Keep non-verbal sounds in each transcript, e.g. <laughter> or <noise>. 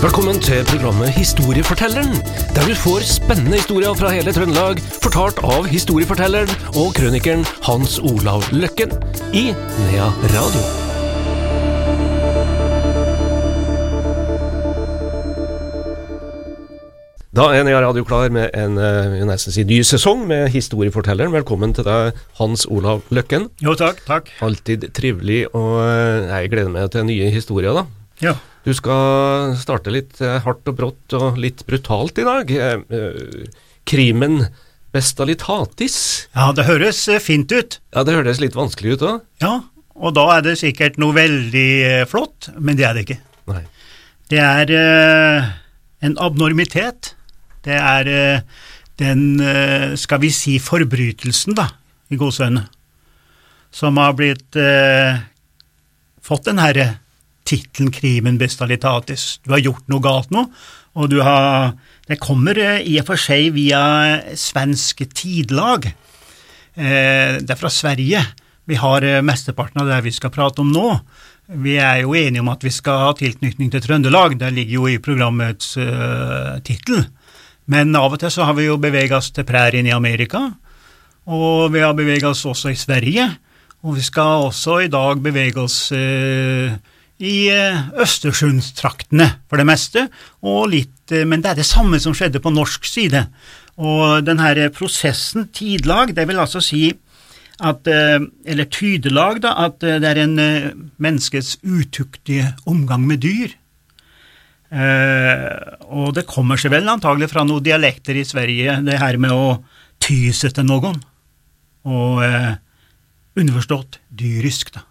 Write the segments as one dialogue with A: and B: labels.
A: Velkommen til programmet Historiefortelleren, der du får spennende historier fra hele Trøndelag, fortalt av historiefortelleren og krønikeren Hans Olav Løkken i Nea Radio. Da er Nea Radio klar med en eh, jeg nesten si, ny sesong med Historiefortelleren. Velkommen til deg, Hans Olav Løkken.
B: Jo, takk. takk.
A: Alltid trivelig, og eh, jeg gleder meg til nye historier, da.
B: Ja.
A: Du skal starte litt eh, hardt og brått og litt brutalt i dag. Eh, eh, Krimen Bestalitatis.
B: ja, det høres fint ut.
A: Ja, det høres litt vanskelig ut òg.
B: Ja, og da er det sikkert noe veldig flott, men det er det ikke.
A: Nei.
B: Det er en abnormitet. Det er den, skal vi si, forbrytelsen, da, i gåseøyne, som har blitt fått den herre tittelen crimen bestalitatis. Du har gjort noe galt nå, og du har Det kommer eh, i og for seg via svenske tidlag. Eh, det er fra Sverige. Vi har eh, mesteparten av det vi skal prate om nå. Vi er jo enige om at vi skal ha tilknytning til Trøndelag, det ligger jo i programmets uh, tittel. Men av og til så har vi jo beveget oss til prærien i Amerika, og vi har beveget oss også i Sverige, og vi skal også i dag bevege oss eh, i eh, Østersundstraktene for det meste, og litt, eh, men det er det samme som skjedde på norsk side. Og den her prosessen, tidlag, det vil altså si at, eh, eller tydelag, da, at det er en menneskets utuktige omgang med dyr. Og det kommer seg vel antagelig fra noen dialekter i Sverige, det her med å tyse til noen. Og underforstått dyrisk, da.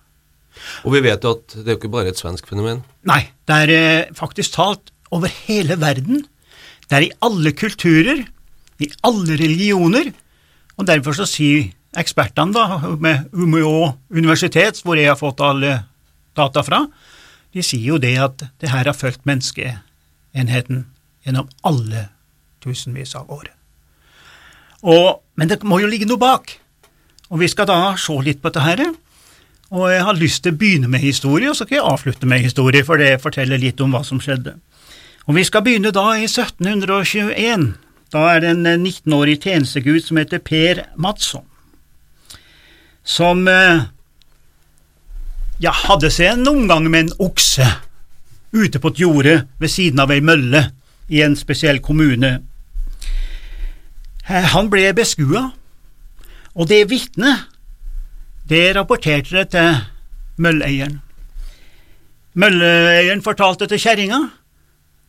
A: Og vi vet jo at det er jo ikke bare et svensk fenomen.
B: Nei, det er eh, faktisk talt over hele verden. Det er i alle kulturer, i alle religioner, og derfor så sier ekspertene da, med Umeå universitet, hvor jeg har fått alle data fra, de sier jo det at det her har fulgt menneskeenheten gjennom alle tusenvis av år. Og, men det må jo ligge noe bak, og vi skal da se litt på dette her. Og jeg har lyst til å begynne med historie, og så kan jeg avslutte med historie, for det forteller litt om hva som skjedde. Og vi skal begynne da i 1721. Da er det en 19-årig tjenestegud som heter Per Madsson, som eh, ja, hadde seg en omgang med en okse ute på et jorde ved siden av ei mølle i en spesiell kommune. Eh, Han ble beskua, og det vitnet det rapporterte det til mølleieren. Mølleieren fortalte til kjerringa.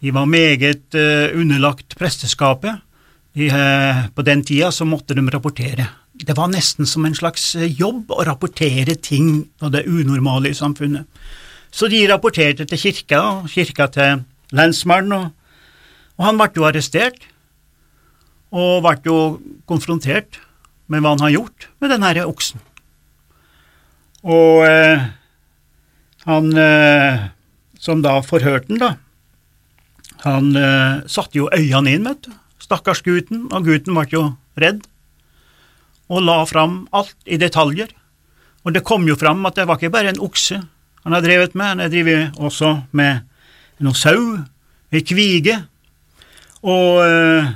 B: De var meget eh, underlagt presteskapet. De, eh, på den tida så måtte de rapportere. Det var nesten som en slags eh, jobb å rapportere ting og det unormale i samfunnet. Så de rapporterte til kirka, og kirka til lensmannen, og, og han ble jo arrestert. Og ble jo konfrontert med hva han har gjort med den herre oksen. Og eh, han eh, som da forhørte den, da, han eh, satte jo øynene inn, vet du, stakkars gutten, og gutten ble jo redd, og la fram alt i detaljer. Og det kom jo fram at det var ikke bare en okse han har drevet med, han har drevet også med noe sau, ei kvige, og eh,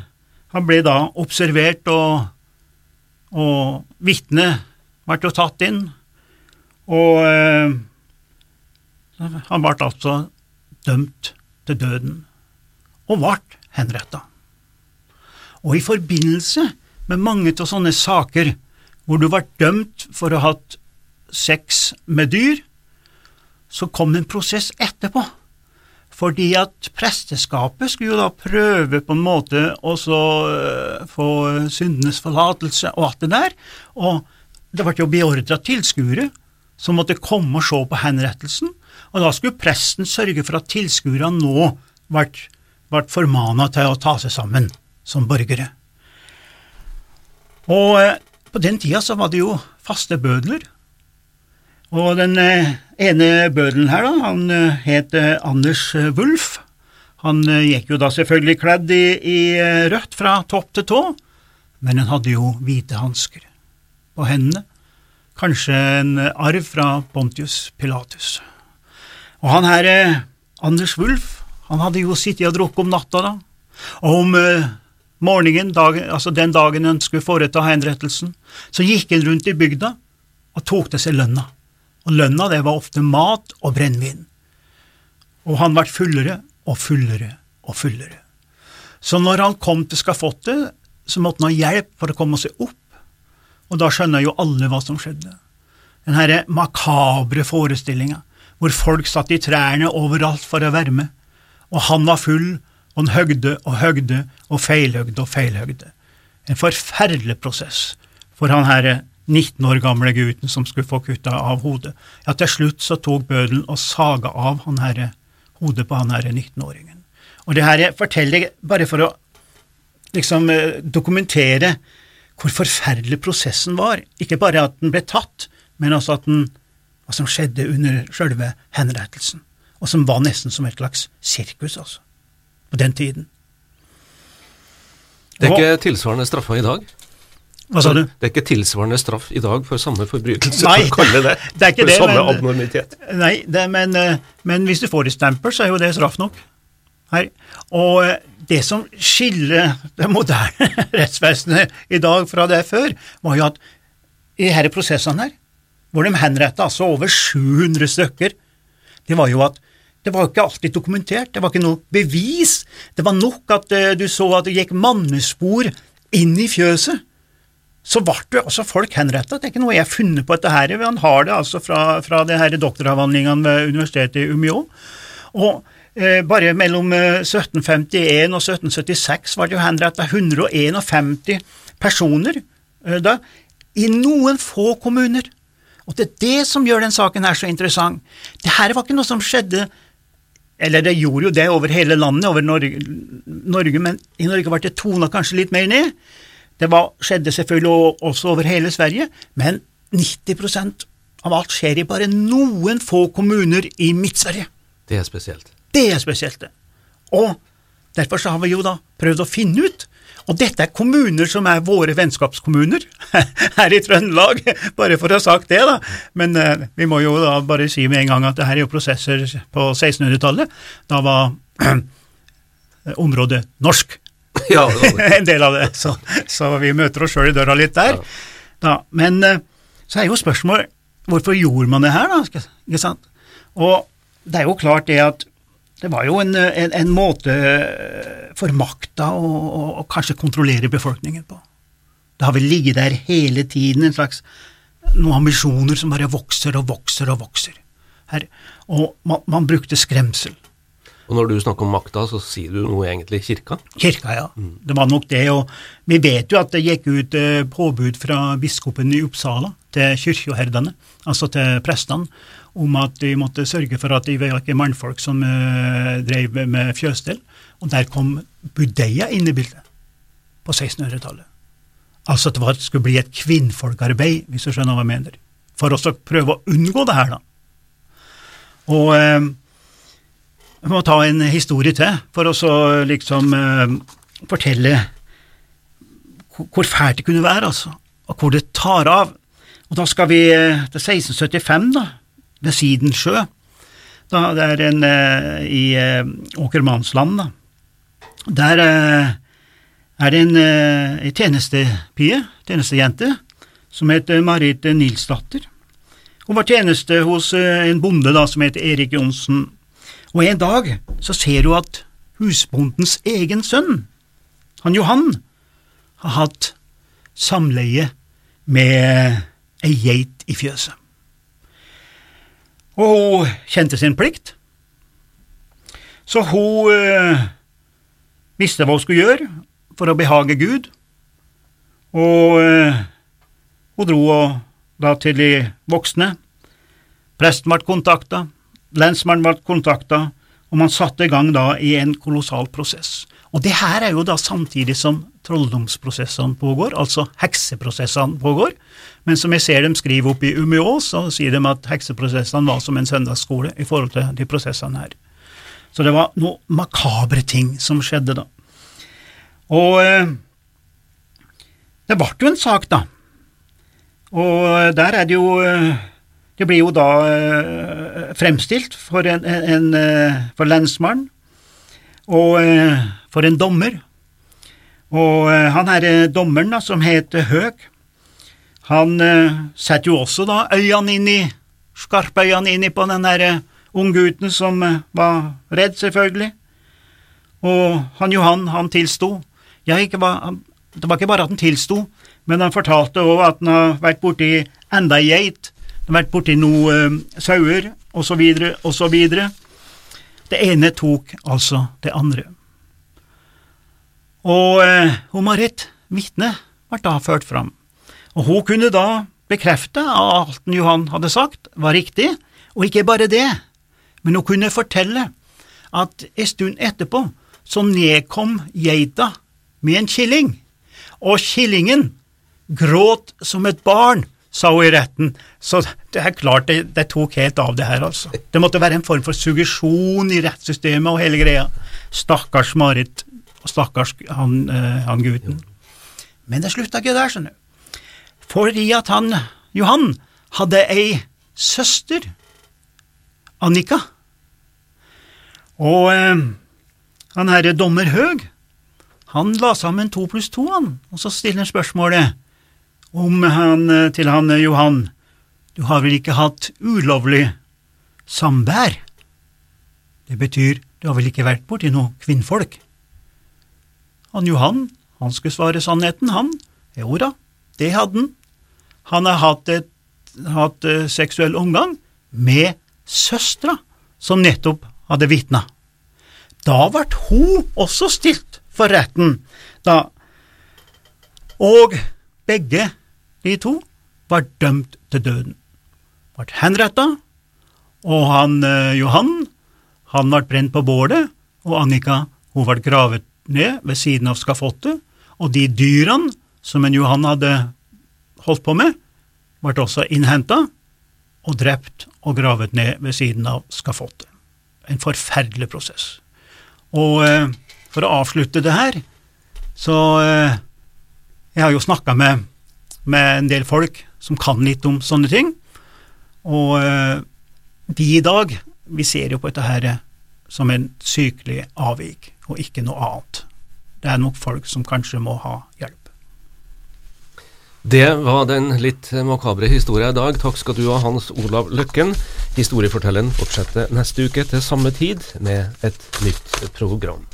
B: han ble da observert, og, og vitnet ble jo tatt inn, og eh, han ble altså dømt til døden, og ble henretta. Og i forbindelse med mange av sånne saker hvor du ble dømt for å ha hatt sex med dyr, så kom en prosess etterpå. Fordi at presteskapet skulle jo da prøve på en måte å øh, få syndenes forlatelse og alt det der, og det ble jo beordra tilskuere som måtte komme og se på henrettelsen, og da skulle presten sørge for at tilskuerne nå ble, ble formana til å ta seg sammen som borgere. Og eh, på den tida så var det jo faste bødler, og den eh, ene bødelen her, da, han eh, het eh, Anders Wulf. Han gikk jo da selvfølgelig kledd i, i rødt fra topp til tå, men han hadde jo hvite hansker på hendene, kanskje en arv fra Pontius Pilatus. Og han her, eh, Anders Wulf, Han hadde jo sittet og drukket om natta, da. Og om eh, morgenen, dagen, altså den dagen han skulle foreta henrettelsen, så gikk han rundt i bygda og tok til seg lønna. Og lønna, det var ofte mat og brennevin. Og han ble fullere og fullere og fullere. Så når han kom til skafottet, så måtte han ha hjelp for å komme seg opp, og da skjønner jo alle hva som skjedde. Den herre makabre forestillinga, hvor folk satt i trærne overalt for å være med, og han var full, og han høgde og høgde og feilhøgde og feilhøgde. En forferdelig prosess for han herre 19 år gamle gutten som skulle få kutta av hodet. Ja, til slutt så tok bødelen og saga av han herre hodet på han herre 19-åringen. Og det her forteller jeg bare for å liksom eh, dokumentere hvor forferdelig prosessen var. Ikke bare at den ble tatt, men også at den, hva som skjedde under sjølve henrettelsen, og som var nesten som et slags sirkus, altså, på den tiden.
A: Det er ikke tilsvarende straffa i dag?
B: Hva sa du?
A: Det er ikke tilsvarende straff i dag for samme forbrytelse,
B: Nei,
A: for å <laughs> kalle det,
B: det er ikke
A: for
B: det,
A: samme
B: men-
A: abnormitet.
B: Nei, det, men, eh, men hvis du får et stempel, så er jo det straff nok. Her. Og eh, det som skiller det moderne <laughs> rettsvesenet i dag fra det før, var jo at i disse prosessene her, hvor de henretta altså over 700 stykker, det var jo at det var ikke alltid dokumentert, det var ikke noe bevis. Det var nok at eh, du så at det gikk mannespor inn i fjøset så ble det altså folk henrettet. Det er ikke noe jeg har funnet på dette her. Han har det altså fra, fra det her doktoravhandlingene ved universitetet i Umeå. Og bare mellom eh, 1751 og 1776 var det jo henrettet 151 personer eh, da, i noen få kommuner. Og det er det som gjør den saken her så interessant. Det her var ikke noe som skjedde eller det gjorde jo det over hele landet, over Norge, Norge men i Norge ble det tona kanskje litt mer ned. Det var, skjedde selvfølgelig også over hele Sverige, men 90% av alt skjer i bare noen få kommuner i Midt-Sverige.
A: Det er spesielt.
B: Det er spesielt, det. Og derfor så har vi jo da prøvd å finne ut, og dette er kommuner som er våre vennskapskommuner <laughs> her i Trøndelag, bare for å ha sagt det, da. Men eh, vi må jo da bare si med en gang at det her er jo prosesser på 1600-tallet. Da var <clears throat> området norsk <laughs>
A: Ja, <laughs>
B: en del av det, så, så vi møter oss sjøl i døra litt der. Da, men eh, så er jo spørsmålet hvorfor gjorde man det her, da? Ikke sant? Og det er jo klart det at det var jo en, en, en måte eh, for makta å, å, å kanskje kontrollere befolkningen på. Det har vel ligget der hele tiden en slags noen ambisjoner som bare vokser og vokser og vokser. Her. Og man, man brukte skremsel.
A: Og når du snakker om makta, så sier du noe egentlig kirka?
B: Kirka, ja. Det var nok det. Og vi vet jo at det gikk ut eh, påbud fra biskopen i Uppsala til kirkeherdene, altså til prestene, om at de måtte sørge for at de var ikke mannfolk som eh, drev med fjøsstell. Og der kom budeia inn i bildet på 1600-tallet. Altså at det var, skulle bli et kvinnfolkarbeid, hvis du skjønner hva jeg mener. For også å prøve å unngå det her, da. Og eh, jeg må ta en historie til, for å liksom eh, fortelle hvor- fælt det kunne være, altså, og hvor det tar av. Og da skal vi eh, til 1675, da, ved Sidensjø. Da, det er en eh, i Åkermannsland, da. Der er det en, en tjenestepie, tjenestejente, som heter Marit Nilsdatter. Hun var tjeneste hos en bonde da, som heter Erik Johnsen. Og en dag så ser hun at husbondens egen sønn, han Johan, har hatt samleie med ei geit i fjøset. Og hun kjente sin plikt, så hun øh, visste hva hun skulle gjøre for å behage Gud, og øh, hun dro da til de voksne. Presten ble kontakta, lensmannen ble kontakta, og man satte i gang da i en kolossal prosess. Og det her er jo da samtidig som trolldomsprosessene pågår, altså hekseprosessene pågår, men som jeg ser dem skrive opp i Umeå, så sier de at hekseprosessene var som en søndagsskole i forhold til de prosessene her. Så det var noe makabre ting som skjedde da. Og eh, det ble jo en sak, da. Og der er det jo eh, Det blir jo da eh, fremstilt for, en, en, en, eh, for lensmannen og eh, for en dommer. Og eh, han herre dommeren, da, som het Høg, han eh, setter jo også da øynene inn i, skarpe øynene inn i på den herre unggutten som eh, var redd, selvfølgelig. Og han Johan, han tilsto. Ja, var, det var ikke bare at han tilsto, men han fortalte òg at han har vært borti enda ei geit, han har vært borti noen uh, sauer, osv., osv. Det ene tok altså det andre. Og uh, hun Marit, vitnet, ble da ført fram, og hun kunne da bekrefte at alt Johan hadde sagt, var riktig, og ikke bare det, men hun kunne fortelle at en stund etterpå så nedkom geita med en killing, og killingen gråt som et barn, sa hun i retten. Så det er klart, det, det, tok helt av, det her, altså. Det måtte være en form for suggesjon i rettssystemet og hele greia. Stakkars Marit, og stakkars han, uh, han gutten. Men det slutta ikke der, skjønner du. Fordi at han, Johan, hadde ei søster, Annika. Og uh, han herre dommer Høg, han la sammen to pluss to, han, og så stiller han spørsmålet om han eh, til han eh, Johan, du har vel ikke hatt ulovlig samvær? Det betyr, du har vel ikke vært borti noe kvinnfolk? Han Johan, han skulle svare sannheten, han. Jo da, det hadde han. Han har hatt, et, hatt uh, seksuell omgang med søstera, som nettopp hadde vitna. Da ble hun også stilt for retten, da. Og begge de to var dømt til døden. Ble henretta, og han eh, Johan han ble brent på bålet, og Annika hun ble gravet ned ved siden av skafottet, og de dyrene som en Johan hadde holdt på med, ble også innhenta og drept og gravet ned ved siden av skafottet. En forferdelig prosess. Og eh, for å avslutte det her, så eh, Jeg har jo snakka med med en del folk som kan litt om sånne ting. Og eh, vi i dag, vi ser jo på dette her som en sykelig avvik, og ikke noe annet. Det er nok folk som kanskje må ha hjelp.
A: Det var den litt makabre historia i dag. Takk skal du ha, Hans Olav Løkken. Historiefortelleren fortsetter neste uke til samme tid med et nytt program.